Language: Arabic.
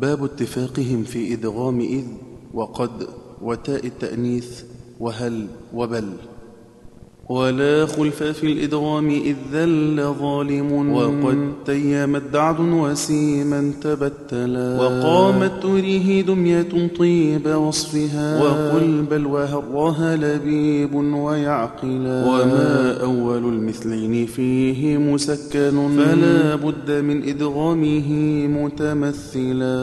باب اتفاقهم في إدغام إذ وقد وتاء التأنيث وهل وبل. ولا خلف في الإدغام إذ ذل ظالم. وقد تيمت دعد وسيما تبتلا. وقامت تريه دمية طيب وصفها. وقل بل وهرها لبيب ويعقلا. وما أول المثلين فيه مسكن. فلا بد من إدغامه متمثلا.